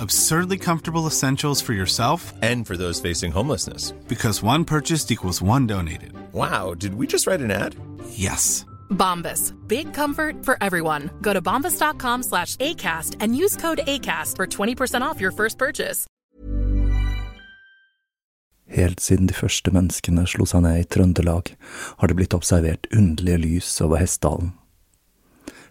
Absurdly comfortable essentials for yourself And for those facing homelessness. because one purchased equals one donated. Wow, did we just write an ad? Yes. Bombas. Big comfort for everyone. Go to bombas.com slash ACAST and use code ACAST for 20% off your first purchase. Helt siden de første menneskene slo seg ned i Trøndelag, har det blitt observert underlige lys over Hessdalen.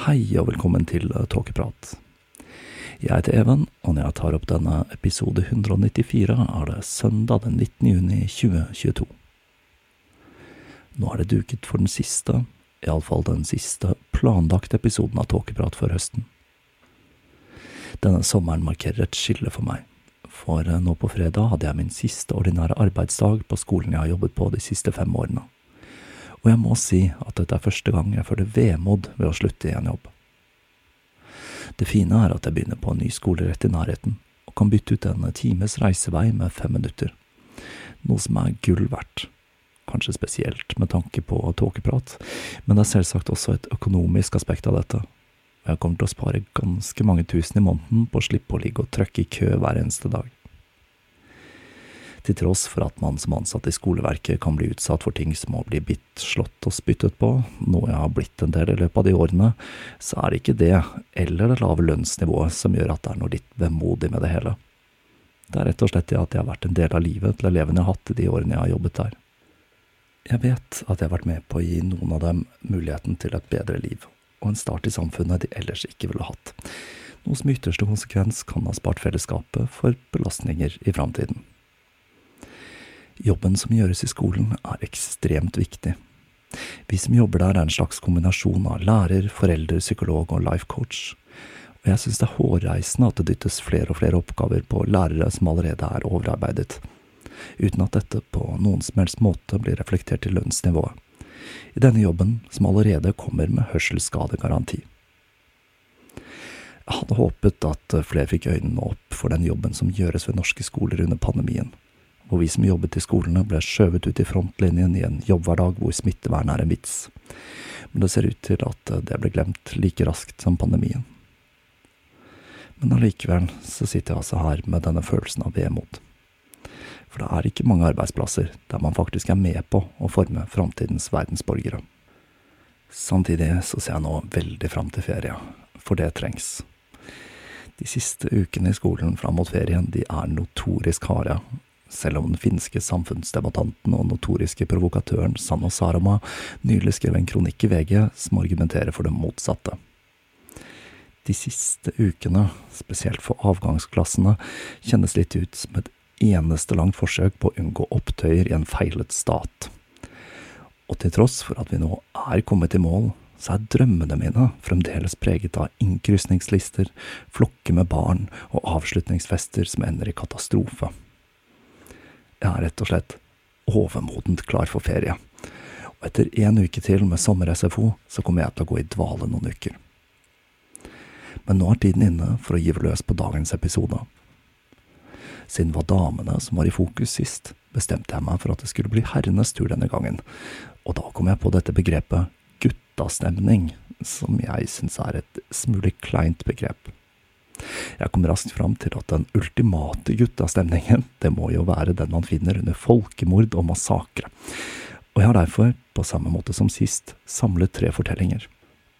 Hei og velkommen til eh, Tåkeprat. Jeg heter Even, og når jeg tar opp denne episode 194, er det søndag den 19. juni 2022. Nå er det duket for den siste, iallfall den siste, planlagte episoden av Tåkeprat for høsten. Denne sommeren markerer et skille for meg, for eh, nå på fredag hadde jeg min siste ordinære arbeidsdag på skolen jeg har jobbet på de siste fem årene og jeg må si at dette er første gang jeg føler vemod ved å slutte i en jobb. Det fine er at jeg begynner på en ny skole rett i nærheten, og kan bytte ut en times reisevei med fem minutter, noe som er gull verdt. Kanskje spesielt med tanke på tåkeprat, men det er selvsagt også et økonomisk aspekt av dette. Jeg kommer til å spare ganske mange tusen i måneden på å slippe å ligge og trøkke i kø hver eneste dag til tross for at man som ansatt i skoleverket kan bli utsatt for ting som å bli bitt, slått og spyttet på, noe jeg har blitt en del i løpet av de årene, så er det ikke det, eller det lave lønnsnivået, som gjør at det er noe litt vemodig med det hele. Det er rett og slett det at jeg har vært en del av livet til elevene jeg har hatt i de årene jeg har jobbet der. Jeg vet at jeg har vært med på å gi noen av dem muligheten til et bedre liv, og en start i samfunnet de ellers ikke ville hatt, noe som i ytterste konsekvens kan ha spart fellesskapet for belastninger i framtiden. Jobben som gjøres i skolen er ekstremt viktig. Vi som jobber der er en slags kombinasjon av lærer, forelder, psykolog og life coach. Og jeg synes det er hårreisende at det dyttes flere og flere oppgaver på lærere som allerede er overarbeidet, uten at dette på noen som helst måte blir reflektert i lønnsnivået. I denne jobben, som allerede kommer med hørselsskadegaranti. Jeg hadde håpet at flere fikk øynene opp for den jobben som gjøres ved norske skoler under pandemien hvor vi som jobbet i skolene ble skjøvet ut i frontlinjen i en jobbhverdag hvor smittevern er en vits. Men det ser ut til at det ble glemt like raskt som pandemien. Men allikevel så sitter jeg altså her med denne følelsen av vemod. For det er ikke mange arbeidsplasser der man faktisk er med på å forme framtidens verdensborgere. Samtidig så ser jeg nå veldig fram til ferie, for det trengs. De siste ukene i skolen fram mot ferien de er notorisk harde, selv om den finske samfunnsdebattanten og notoriske provokatøren Sanno Sarama nylig skrev en kronikk i VG som argumenterer for det motsatte. De siste ukene, spesielt for avgangsklassene, kjennes litt ut som et eneste langt forsøk på å unngå opptøyer i en feilet stat. Og til tross for at vi nå er kommet i mål, så er drømmene mine fremdeles preget av innkrysningslister, flokker med barn og avslutningsfester som ender i katastrofe. Jeg er rett og slett overmodent klar for ferie, og etter en uke til med sommer-SFO så kommer jeg til å gå i dvale noen uker. Men nå er tiden inne for å give løs på dagens episode. Siden det var damene som var i fokus sist, bestemte jeg meg for at det skulle bli herrenes tur denne gangen, og da kom jeg på dette begrepet guttastemning, som jeg syns er et smule kleint begrep. Jeg kom raskt fram til at den ultimate guttastemningen, det må jo være den man finner under folkemord og massakre, og jeg har derfor, på samme måte som sist, samlet tre fortellinger.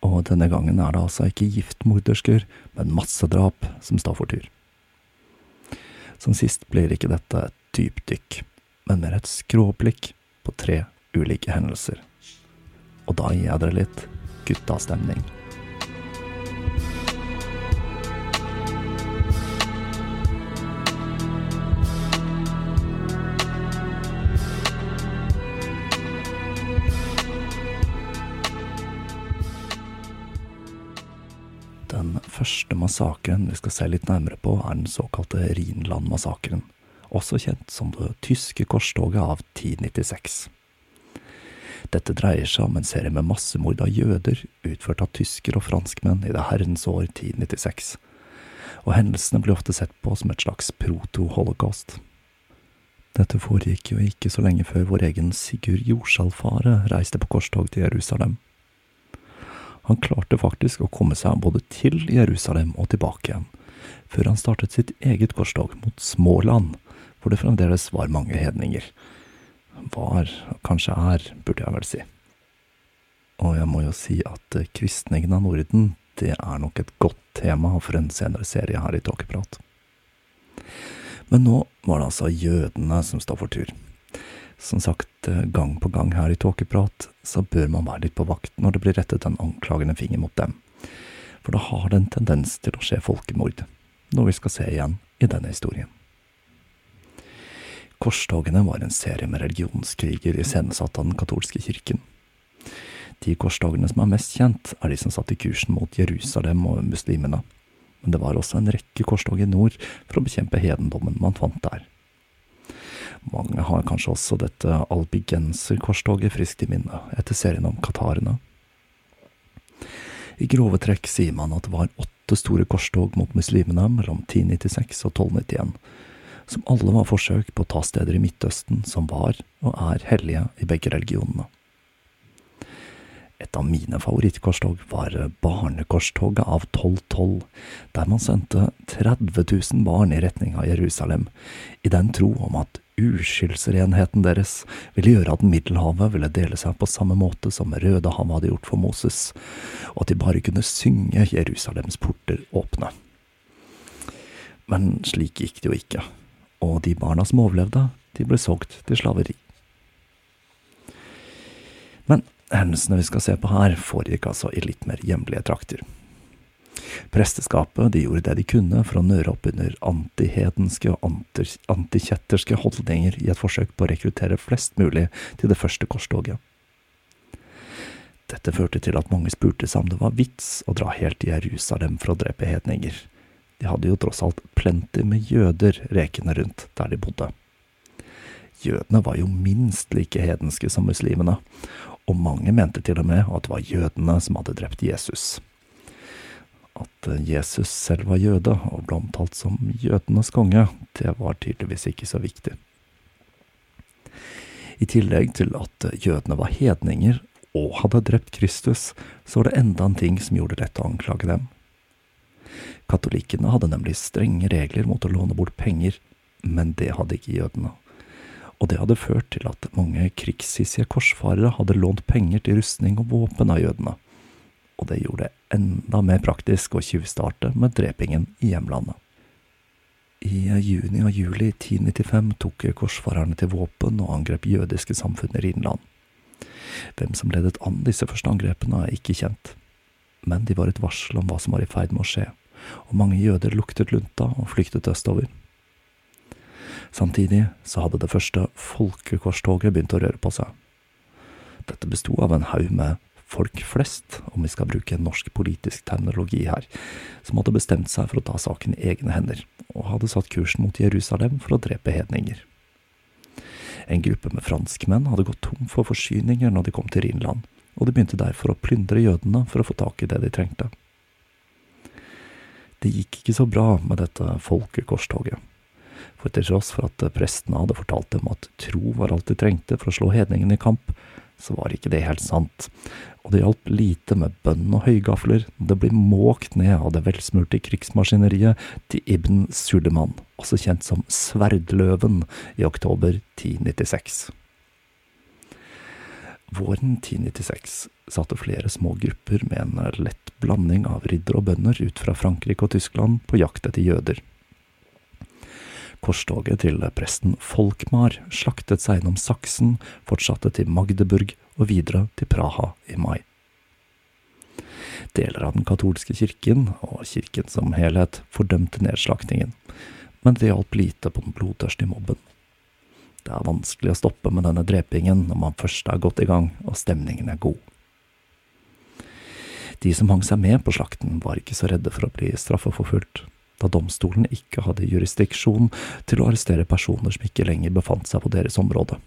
Og denne gangen er det altså ikke giftmordersker, men massedrap som står for tur. Som sist blir ikke dette et dypdykk, men mer et skråblikk på tre ulike hendelser og da gir jeg dere litt guttastemning. Massakren vi skal se litt nærmere på, er den såkalte Rhinland-massakren, også kjent som det tyske korstoget av 1096. Dette dreier seg om en serie med massemord av jøder utført av tysker og franskmenn i det herrens år 1096, og hendelsene blir ofte sett på som et slags proto-holocaust. Dette foregikk jo ikke så lenge før vår egen Sigurd Jorsalfare reiste på korstog til Jerusalem. Han klarte faktisk å komme seg både til Jerusalem og tilbake igjen, før han startet sitt eget korstog mot Småland, hvor det fremdeles var mange hedninger var, kanskje er, burde jeg vel si. Og jeg må jo si at eh, kristningen av Norden, det er nok et godt tema for en senere serie her i Tåkeprat. Men nå var det altså jødene som står for tur. Som sagt, eh, gang på gang her i Tåkeprat, så bør man være litt på vakt når det blir rettet en anklagende finger mot dem. For da har det en tendens til å skje folkemord, noe vi skal se igjen i denne historien. Korstogene var en serie med religionskriger iscenesatt av den katolske kirken. De korstogene som er mest kjent, er de som satte kursen mot Jerusalem og muslimene, men det var også en rekke korstog i nord for å bekjempe hedendommen man fant der. Mange har kanskje også dette albigenser-korstoget friskt i minne, etter serien om katarene. I grove trekk sier man at det var åtte store korstog mot muslimene mellom 1096 og 1291, som alle var forsøk på å ta steder i Midtøsten som var og er hellige i begge religionene. Et av mine favorittkorstog var barnekorstoget av 1212, der man sendte 30 000 barn i retning av Jerusalem, i den tro om at uskyldsrenheten deres ville gjøre at Middelhavet ville dele seg på samme måte som Rødehavet hadde gjort for Moses, og at de bare kunne synge Jerusalems porter åpne. Men slik gikk det jo ikke og de barna som overlevde, de ble solgt til slaveri. Men hendelsene vi skal se på her, foregikk altså i litt mer hjemlige trakter. Presteskapet de gjorde det de kunne for å nøre opp under antihedenske og antikjetterske holdninger i et forsøk på å rekruttere flest mulig til det første korstoget. Dette førte til at mange spurte seg om det var vits å dra helt til Jerusalem for å drepe hedninger, de hadde jo tross alt plenty med jøder rekende rundt der de bodde. Jødene var jo minst like hedenske som muslimene, og mange mente til og med at det var jødene som hadde drept Jesus. At Jesus selv var jøde og ble omtalt som jødenes konge, det var tydeligvis ikke så viktig. I tillegg til at jødene var hedninger og hadde drept Kristus, så var det enda en ting som gjorde det lett å anklage dem. Katolikkene hadde nemlig strenge regler mot å låne bort penger, men det hadde ikke jødene. Og det hadde ført til at mange krigshissige korsfarere hadde lånt penger til rustning og våpen av jødene. og det gjorde det enda mer praktisk å tjuvstarte med drepingen i hjemlandet. I juni og juli 1095 tok korsfarerne til våpen og angrep jødiske samfunn i Rhinland. Hvem som ledet an disse første angrepene, er ikke kjent, men de var et varsel om hva som var i ferd med å skje, og mange jøder luktet lunta og flyktet østover. Samtidig så hadde det første folkekorstoget begynt å røre på seg. Dette besto av en haug med folk flest, om vi skal bruke norsk politisk terminologi her, som hadde bestemt seg for å ta saken i egne hender, og hadde satt kursen mot Jerusalem for å drepe hedninger. En gruppe med franskmenn hadde gått tom for forsyninger når de kom til Rhinland, og de begynte derfor å plyndre jødene for å få tak i det de trengte. Det gikk ikke så bra med dette folkekorstoget, for til tross for at prestene hadde fortalt dem at tro var alt de trengte for å slå hedningene i kamp, så var ikke det helt sant, og det hjalp lite med bønn og høygafler når det ble måkt ned av det velsmurte krigsmaskineriet til Ibn Suleman, også kjent som Sverdløven, i oktober 1096. Våren 1096 satte flere små grupper med en lett blanding av riddere og bønder ut fra Frankrike og Tyskland på jakt etter jøder. Korstoget til presten Folkmar slaktet seg gjennom Saksen, fortsatte til Magdeburg og videre til Praha i mai. Deler av den katolske kirken, og kirken som helhet, fordømte nedslaktingen, men det hjalp lite på den blodtørstige mobben. Det er vanskelig å stoppe med denne drepingen når man først er godt i gang og stemningen er god. De som hang seg med på slakten, var ikke så redde for å bli straffeforfulgt, da domstolen ikke hadde jurisdiksjon til å arrestere personer som ikke lenger befant seg på deres område.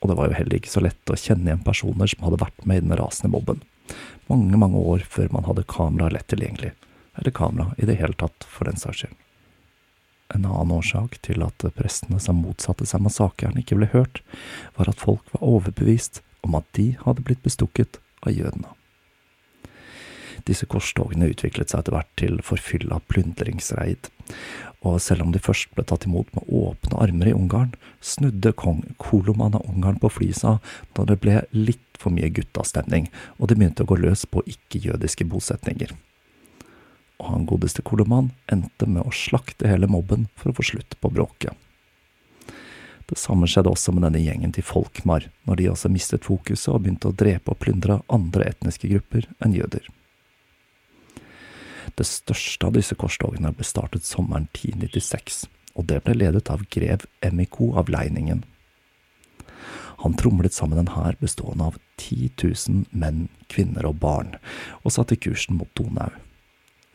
Og det var jo heller ikke så lett å kjenne igjen personer som hadde vært med i den rasende mobben, mange, mange år før man hadde kamera lett tilgjengelig, eller kamera i det hele tatt, for den saks skyld. En annen årsak til at prestene som motsatte seg massakren, ikke ble hørt, var at folk var overbevist om at de hadde blitt bestukket av jødene. Disse korstogene utviklet seg etter hvert til forfylla plyndringsreid, og selv om de først ble tatt imot med åpne armer i Ungarn, snudde kong Koloman av Ungarn på flisa da det ble litt for mye guttastemning, og de begynte å gå løs på ikke-jødiske bosetninger. Og han godeste Koloman endte med å slakte hele mobben for å få slutt på bråket. Det samme skjedde også med denne gjengen til Folkmar, når de også mistet fokuset og begynte å drepe og plyndre andre etniske grupper enn jøder. Det største av disse korstogene ble startet sommeren 1096, og det ble ledet av grev Emiko av Leiningen. Han tromlet sammen en hær bestående av 10 000 menn, kvinner og barn, og satte kursen mot Donau.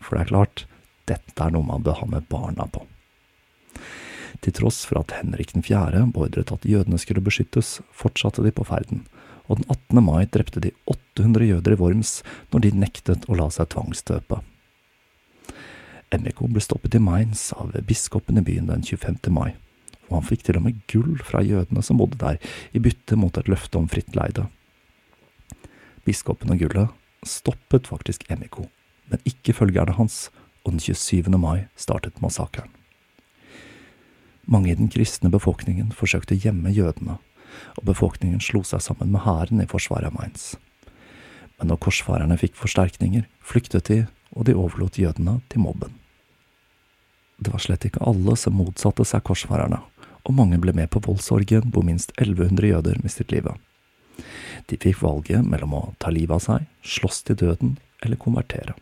For det er klart, dette er noe man bør ha med barna på. Til tross for at Henrik 4. beordret at jødene skulle beskyttes, fortsatte de på ferden, og den 18. mai drepte de 800 jøder i Worms når de nektet å la seg tvangsstøpe. Emiko ble stoppet i Mainz av biskopen i byen den 25. mai, og han fikk til og med gull fra jødene som bodde der, i bytte mot et løfte om fritt leide. Biskopen og gullet stoppet faktisk Emiko, men ikke følgerne hans, og den 27. mai startet massakren. Mange i den kristne befolkningen forsøkte å gjemme jødene, og befolkningen slo seg sammen med hæren i forsvaret av Mainz. Men når korsfarerne fikk forsterkninger, flyktet de, og de overlot jødene til mobben. Det var slett ikke alle som motsatte seg korsfarerne, og mange ble med på voldsorgen hvor minst 1100 jøder mistet livet. De fikk valget mellom å ta livet av seg, slåss til døden eller konvertere.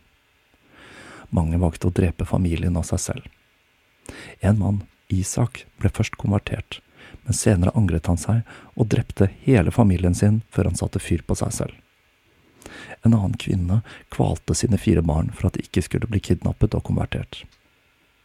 Mange valgte å drepe familien av seg selv. En mann, Isak, ble først konvertert, men senere angret han seg og drepte hele familien sin før han satte fyr på seg selv. En annen kvinne kvalte sine fire barn for at de ikke skulle bli kidnappet og konvertert.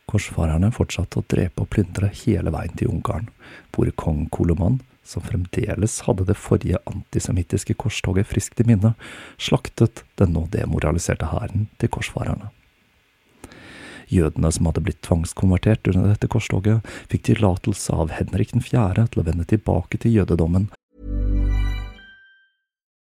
Korsfarerne fortsatte å drepe og plyndre hele veien til Ungarn, hvor kong Koloman, som fremdeles hadde det forrige antisemittiske korstoget friskt i minne, slaktet den nå demoraliserte hæren til korsfarerne. Jødene som hadde blitt tvangskonvertert under dette korstoget, fikk tillatelse av Henrik 4. til å vende tilbake til jødedommen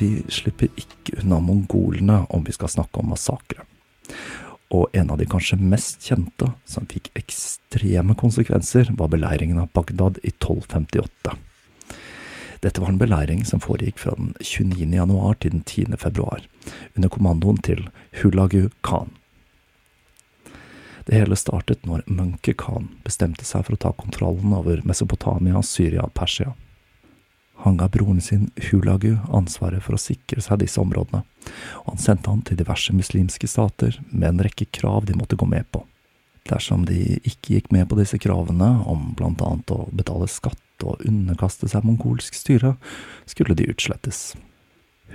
Vi slipper ikke unna mongolene om vi skal snakke om massakre. Og en av de kanskje mest kjente, som fikk ekstreme konsekvenser, var beleiringen av Bagdad i 1258. Dette var en beleiring som foregikk fra den 29. januar til den 10. februar, under kommandoen til Hulagu Khan. Det hele startet når Munke Khan bestemte seg for å ta kontrollen over Mesopotamia, Syria og Persia. Han ga broren sin Hulagu ansvaret for å sikre seg disse områdene, og han sendte han til diverse muslimske stater med en rekke krav de måtte gå med på. Dersom de ikke gikk med på disse kravene, om blant annet å betale skatt og underkaste seg mongolsk styre, skulle de utslettes.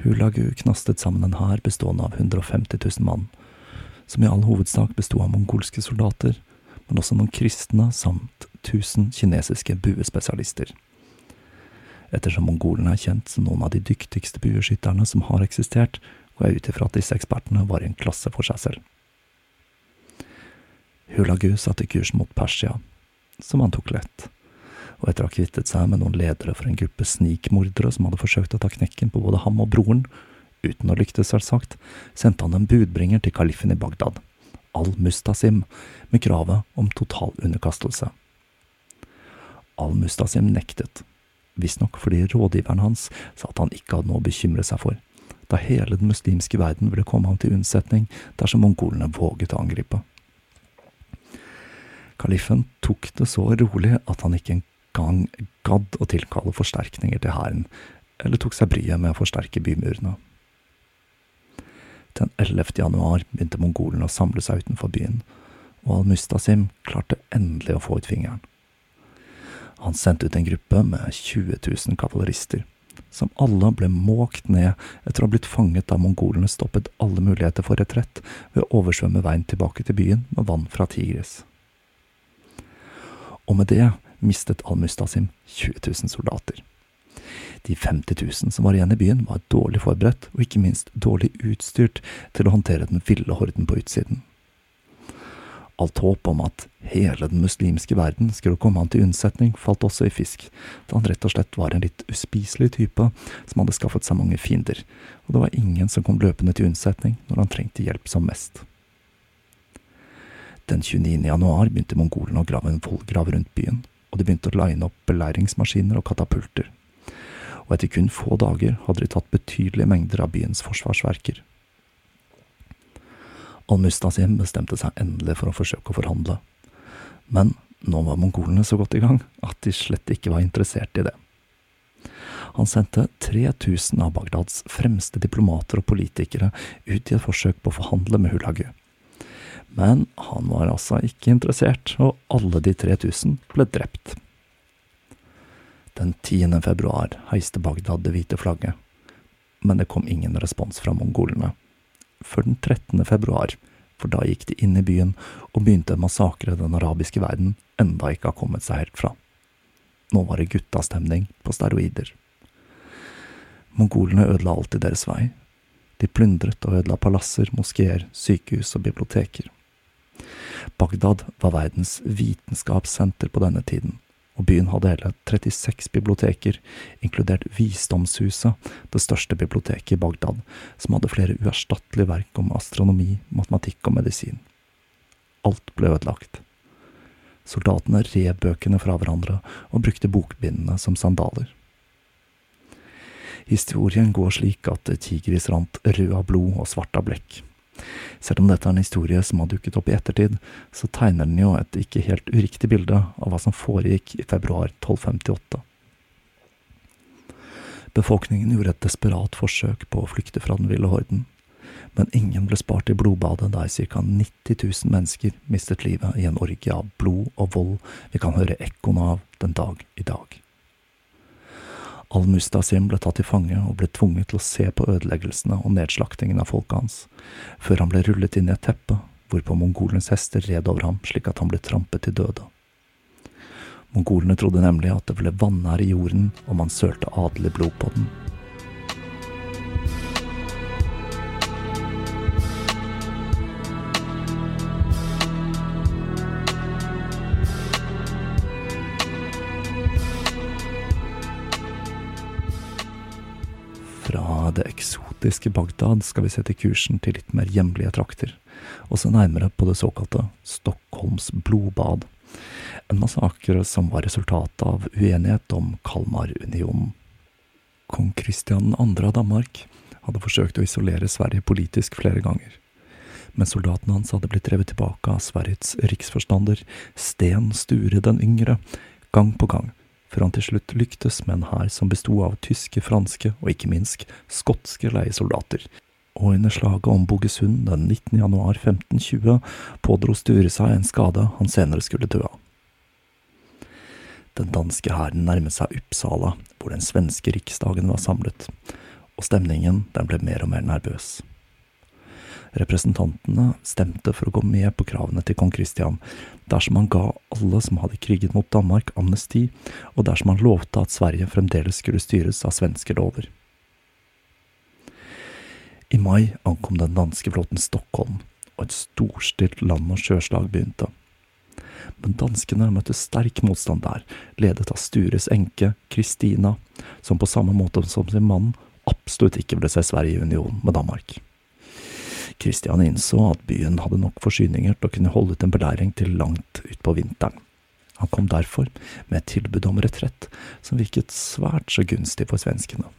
Hulagu knastet sammen en hær bestående av 150 000 mann, som i all hovedsak besto av mongolske soldater, men også noen kristne samt 1000 kinesiske buespesialister. Ettersom mongolene er kjent som noen av de dyktigste bueskytterne som har eksistert, går jeg ut ifra at disse ekspertene var i en klasse for seg selv. Hulagu satte kurs mot Persia, som han tok lett, og etter å ha kvittet seg med noen ledere for en gruppe snikmordere som hadde forsøkt å ta knekken på både ham og broren, uten å lyktes selvsagt, sendte han en budbringer til kalifen i Bagdad, al-Mustasim, med kravet om total underkastelse. Al-Mustasim nektet, visstnok fordi rådgiveren hans sa at han ikke hadde noe å bekymre seg for, da hele den muslimske verden ville komme ham til unnsetning dersom mongolene våget å angripe. Kalifen tok det så rolig at han ikke engang gadd å tilkalle forsterkninger til hæren, eller tok seg bryet med å forsterke bymurene. Den 11. januar begynte mongolene å samle seg utenfor byen, og al-Mustasim klarte endelig å få ut fingeren. Han sendte ut en gruppe med 20 000 kavalerister, som alle ble måkt ned etter å ha blitt fanget da mongolene stoppet alle muligheter for retrett ved å oversvømme veien tilbake til byen med vann fra Tigris. Og med det mistet al-Mustasim 20 000 soldater. De 50 000 som var igjen i byen, var dårlig forberedt og ikke minst dårlig utstyrt til å håndtere den ville horden på utsiden. Alt håp om at hele den muslimske verden skulle komme han til unnsetning, falt også i fisk, da han rett og slett var en litt uspiselig type som hadde skaffet seg mange fiender, og det var ingen som kom løpende til unnsetning når han trengte hjelp som mest. Den 29. januar begynte mongolene å grave en vollgrav rundt byen, og de begynte å line opp beleiringsmaskiner og katapulter. Og etter kun få dager hadde de tatt betydelige mengder av byens forsvarsverker. Al-Mustasim bestemte seg endelig for å forsøke å forhandle, men nå var mongolene så godt i gang at de slett ikke var interessert i det. Han sendte 3000 av Bagdads fremste diplomater og politikere ut i et forsøk på å forhandle med Hulagu. Men han var altså ikke interessert, og alle de 3000 ble drept. Den 10. februar heiste Bagdad det hvite flagget, men det kom ingen respons fra mongolene. Før den 13. februar, for da gikk de inn i byen og begynte en massakre den arabiske verden enda ikke har kommet seg helt fra. Nå var det guttastemning på steroider. Mongolene ødela alt i deres vei. De plyndret og ødela palasser, moskeer, sykehus og biblioteker. Bagdad var verdens vitenskapssenter på denne tiden, og byen hadde hele 36 biblioteker, inkludert Visdomshuset, det største biblioteket i Bagdad, som hadde flere uerstattelige verk om astronomi, matematikk og medisin. Alt ble ødelagt. Soldatene rev bøkene fra hverandre og brukte bokbindene som sandaler. Historien går slik at Tigris rant rød av blod og svart av blekk. Selv om dette er en historie som har dukket opp i ettertid, så tegner den jo et ikke helt uriktig bilde av hva som foregikk i februar 1258. Befolkningen gjorde et desperat forsøk på å flykte fra den ville horden, men ingen ble spart i blodbadet da ca. 90 000 mennesker mistet livet i en orgie av blod og vold vi kan høre ekkoene av den dag i dag. Al-Mustasim ble tatt til fange og ble tvunget til å se på ødeleggelsene og nedslaktingen av folket hans, før han ble rullet inn i et teppe, hvorpå mongolenes hester red over ham slik at han ble trampet til døde. Mongolene trodde nemlig at det ble vanære i jorden om man sølte adelig blod på den. Det eksotiske Bagdad skal vi sette kursen til litt mer hjemlige trakter, og se nærmere på det såkalte Stockholms blodbad, en massakre som var resultatet av uenighet om Kalmarunionen. Kong Kristian 2. av Danmark hadde forsøkt å isolere Sverige politisk flere ganger, men soldatene hans hadde blitt drevet tilbake av Sveriges riksforstander Sten Sture den yngre, gang på gang, før han til slutt lyktes med en hær som besto av tyske, franske og ikke minst skotske leiesoldater. Og under slaget om Bogesund den 19. januar 1520 pådro Sture seg en skade han senere skulle dø av. Den danske hæren nærmet seg Uppsala, hvor den svenske riksdagen var samlet, og stemningen den ble mer og mer nervøs. Representantene stemte for å gå med på kravene til kong Kristian dersom han ga alle som hadde kriget mot Danmark, amnesti, og dersom han lovte at Sverige fremdeles skulle styres av svenske lover. I mai ankom den danske flåten Stockholm, og et storstilt land- og sjøslag begynte. Men danskene møtte sterk motstand der, ledet av Stures enke, Kristina, som på samme måte som sin mann absolutt ikke ville se Sverige i union med Danmark. Kristian innså at byen hadde nok forsyninger til å kunne holde ut en belæring til langt utpå vinteren. Han kom derfor med et tilbud om retrett som virket svært så gunstig for svenskene.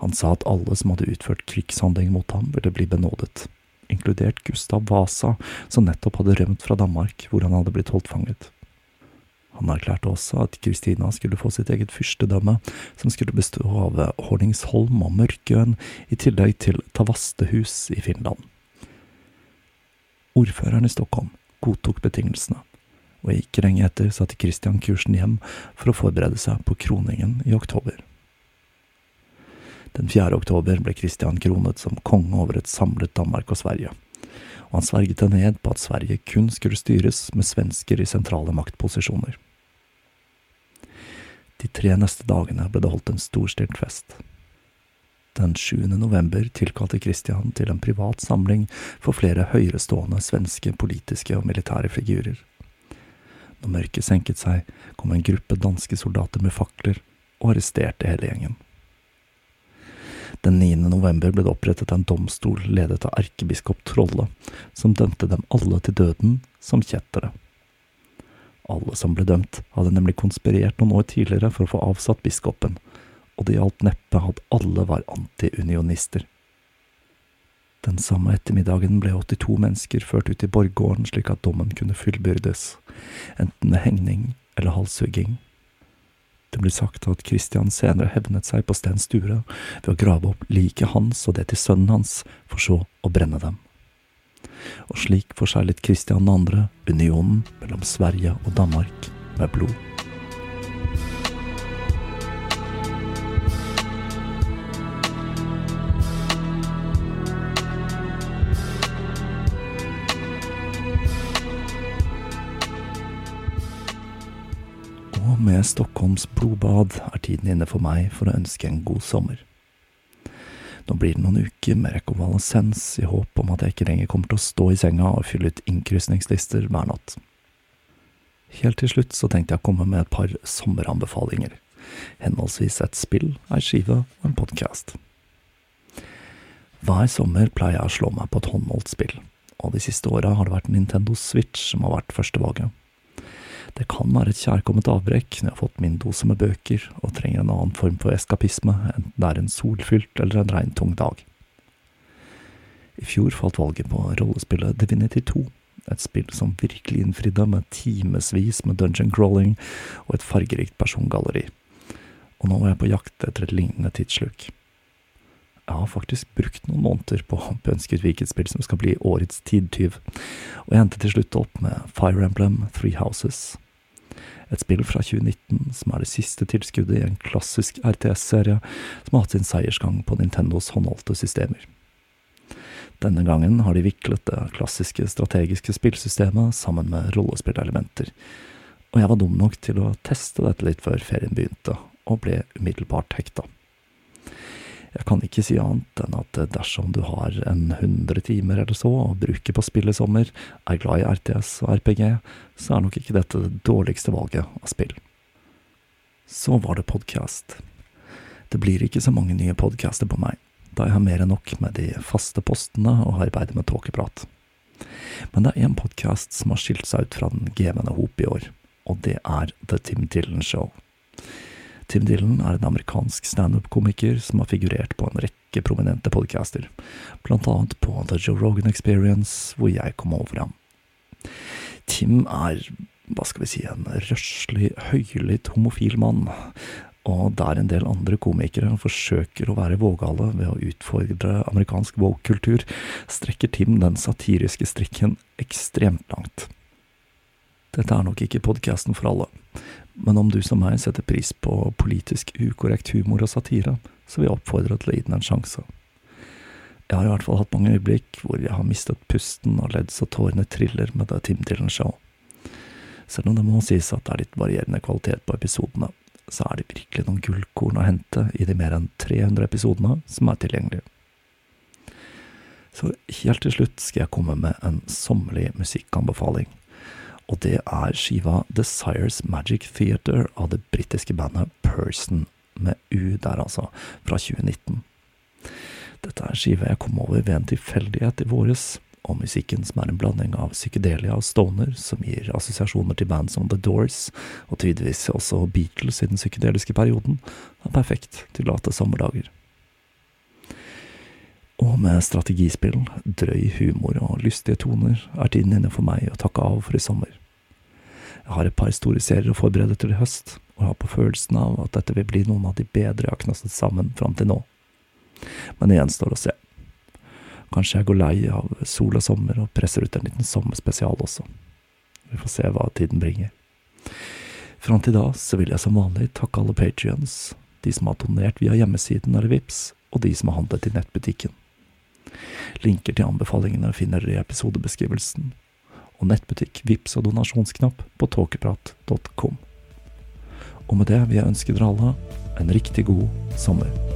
Han sa at alle som hadde utført krigshandling mot ham, ville bli benådet, inkludert Gustav Vasa, som nettopp hadde rømt fra Danmark, hvor han hadde blitt holdt fanget. Han erklærte også at Kristina skulle få sitt eget fyrstedømme, som skulle bestå av Horningsholm og Mørkøen, i tillegg til Tavastehus i Finland. Ordføreren i Stockholm godtok betingelsene, og ikke lenge etter satte Kristian kursen hjem for å forberede seg på kroningen i oktober. Den 4. oktober ble Kristian kronet som konge over et samlet Danmark og Sverige, og han sverget det ned på at Sverige kun skulle styres med svensker i sentrale maktposisjoner. De tre neste dagene ble det holdt en storstilt fest. Den 7. november tilkalte Kristian til en privat samling for flere høyerestående svenske politiske og militære figurer. Når mørket senket seg, kom en gruppe danske soldater med fakler og arresterte hele gjengen. Den 9. november ble det opprettet en domstol ledet av erkebiskop Trolle, som dømte dem alle til døden som kjettere. Alle som ble dømt, hadde nemlig konspirert noen år tidligere for å få avsatt biskopen, og det gjaldt neppe at alle var antiunionister. Den samme ettermiddagen ble 82 mennesker ført ut i borggården slik at dommen kunne fullbyrdes, enten med hengning eller halshugging. Det blir sagt at Kristian senere hevnet seg på Sten Sture ved å grave opp liket hans og det til sønnen hans, for så å brenne dem. Og slik forseglet Kristian 2. unionen mellom Sverige og Danmark med blod. Og med Stockholms blodbad er tiden inne for meg for å ønske en god sommer. Nå blir det noen uker med rekonvalesens i håp om at jeg ikke lenger kommer til å stå i senga og fylle ut innkrysningslister hver natt. Helt til slutt så tenkte jeg å komme med et par sommeranbefalinger, henholdsvis et spill, ei skive og en podkast. Hver sommer pleier jeg å slå meg på et håndholdt spill, og de siste åra har det vært Nintendo Switch som har vært førstevalget. Det kan være et kjærkomment avbrekk når jeg har fått min dose med bøker og trenger en annen form for eskapisme, enten det er en solfylt eller en regntung dag. I fjor falt valget på rollespillet Divinity 2, et spill som virkelig innfridde med timevis med dungeon crawling og et fargerikt persongalleri. Og nå er jeg på jakt etter et lignende tidssluk. Jeg har faktisk brukt noen måneder på å ønske ut hvilket spill som skal bli årets tidtyv, og jeg endte til slutt opp med Fire Emblem Three Houses. Et spill fra 2019 som er det siste tilskuddet i en klassisk RTS-serie som har hatt sin seiersgang på Nintendos håndholdte systemer. Denne gangen har de viklet det klassiske strategiske spillsystemet sammen med rollespillelementer, og jeg var dum nok til å teste dette litt før ferien begynte, og ble umiddelbart hekta. Jeg kan ikke si annet enn at dersom du har en hundre timer eller så å bruke på spill i sommer, er glad i RTS og RPG, så er nok ikke dette det dårligste valget av spill. Så var det podkast. Det blir ikke så mange nye podcaster på meg, da jeg har mer enn nok med de faste postene og arbeidet med tåkeprat. Men det er én podkast som har skilt seg ut fra den gevende hop i år, og det er The Tim Dylan Show. Tim Dylan er en amerikansk standup-komiker som har figurert på en rekke prominente podcaster, blant annet på The Joe Rogan Experience, hvor jeg kom over ham. Tim er, hva skal vi si, en røslig, høylytt homofil mann, og der en del andre komikere forsøker å være vågale ved å utfordre amerikansk woke-kultur, strekker Tim den satiriske strikken ekstremt langt. Dette er nok ikke podkasten for alle, men om du som meg setter pris på politisk ukorrekt humor og satire, så vil jeg oppfordre til å gi den en sjanse. Jeg har i hvert fall hatt mange øyeblikk hvor jeg har mistet pusten og ledd så tårene triller med det Tim Dylan Show. Selv om det må sies at det er litt varierende kvalitet på episodene, så er det virkelig noen gullkorn å hente i de mer enn 300 episodene som er tilgjengelige. Så helt til slutt skal jeg komme med en sommerlig musikkanbefaling og det er skiva Desires Magic Theater av det britiske bandet Person, med U der altså, fra 2019. Dette er skiva jeg kom over ved en tilfeldighet i våres, og musikken som er en blanding av psykedelia og stoner, som gir assosiasjoner til band som The Doors, og tydeligvis også Beatles i den psykedeliske perioden, er perfekt til late sommerdager. Og med strategispill, drøy humor og lystige toner er tiden inne for meg å takke av for i sommer. Jeg har et par store serier å forberede til i høst, og har på følelsen av at dette vil bli noen av de bedre jeg har knastet sammen fram til nå. Men det gjenstår å se. Kanskje jeg går lei av sol og sommer og presser ut en liten sommerspesial også. Vi får se hva tiden bringer. Fram til da så vil jeg som vanlig takke alle patrions, de som har donert via hjemmesiden eller VIPS, og de som har handlet i nettbutikken. Linker til anbefalingene finner dere i episodebeskrivelsen, og nettbutikk, VIPS og donasjonsknapp på tåkeprat.com. Og med det vil jeg ønske dere alle en riktig god sommer.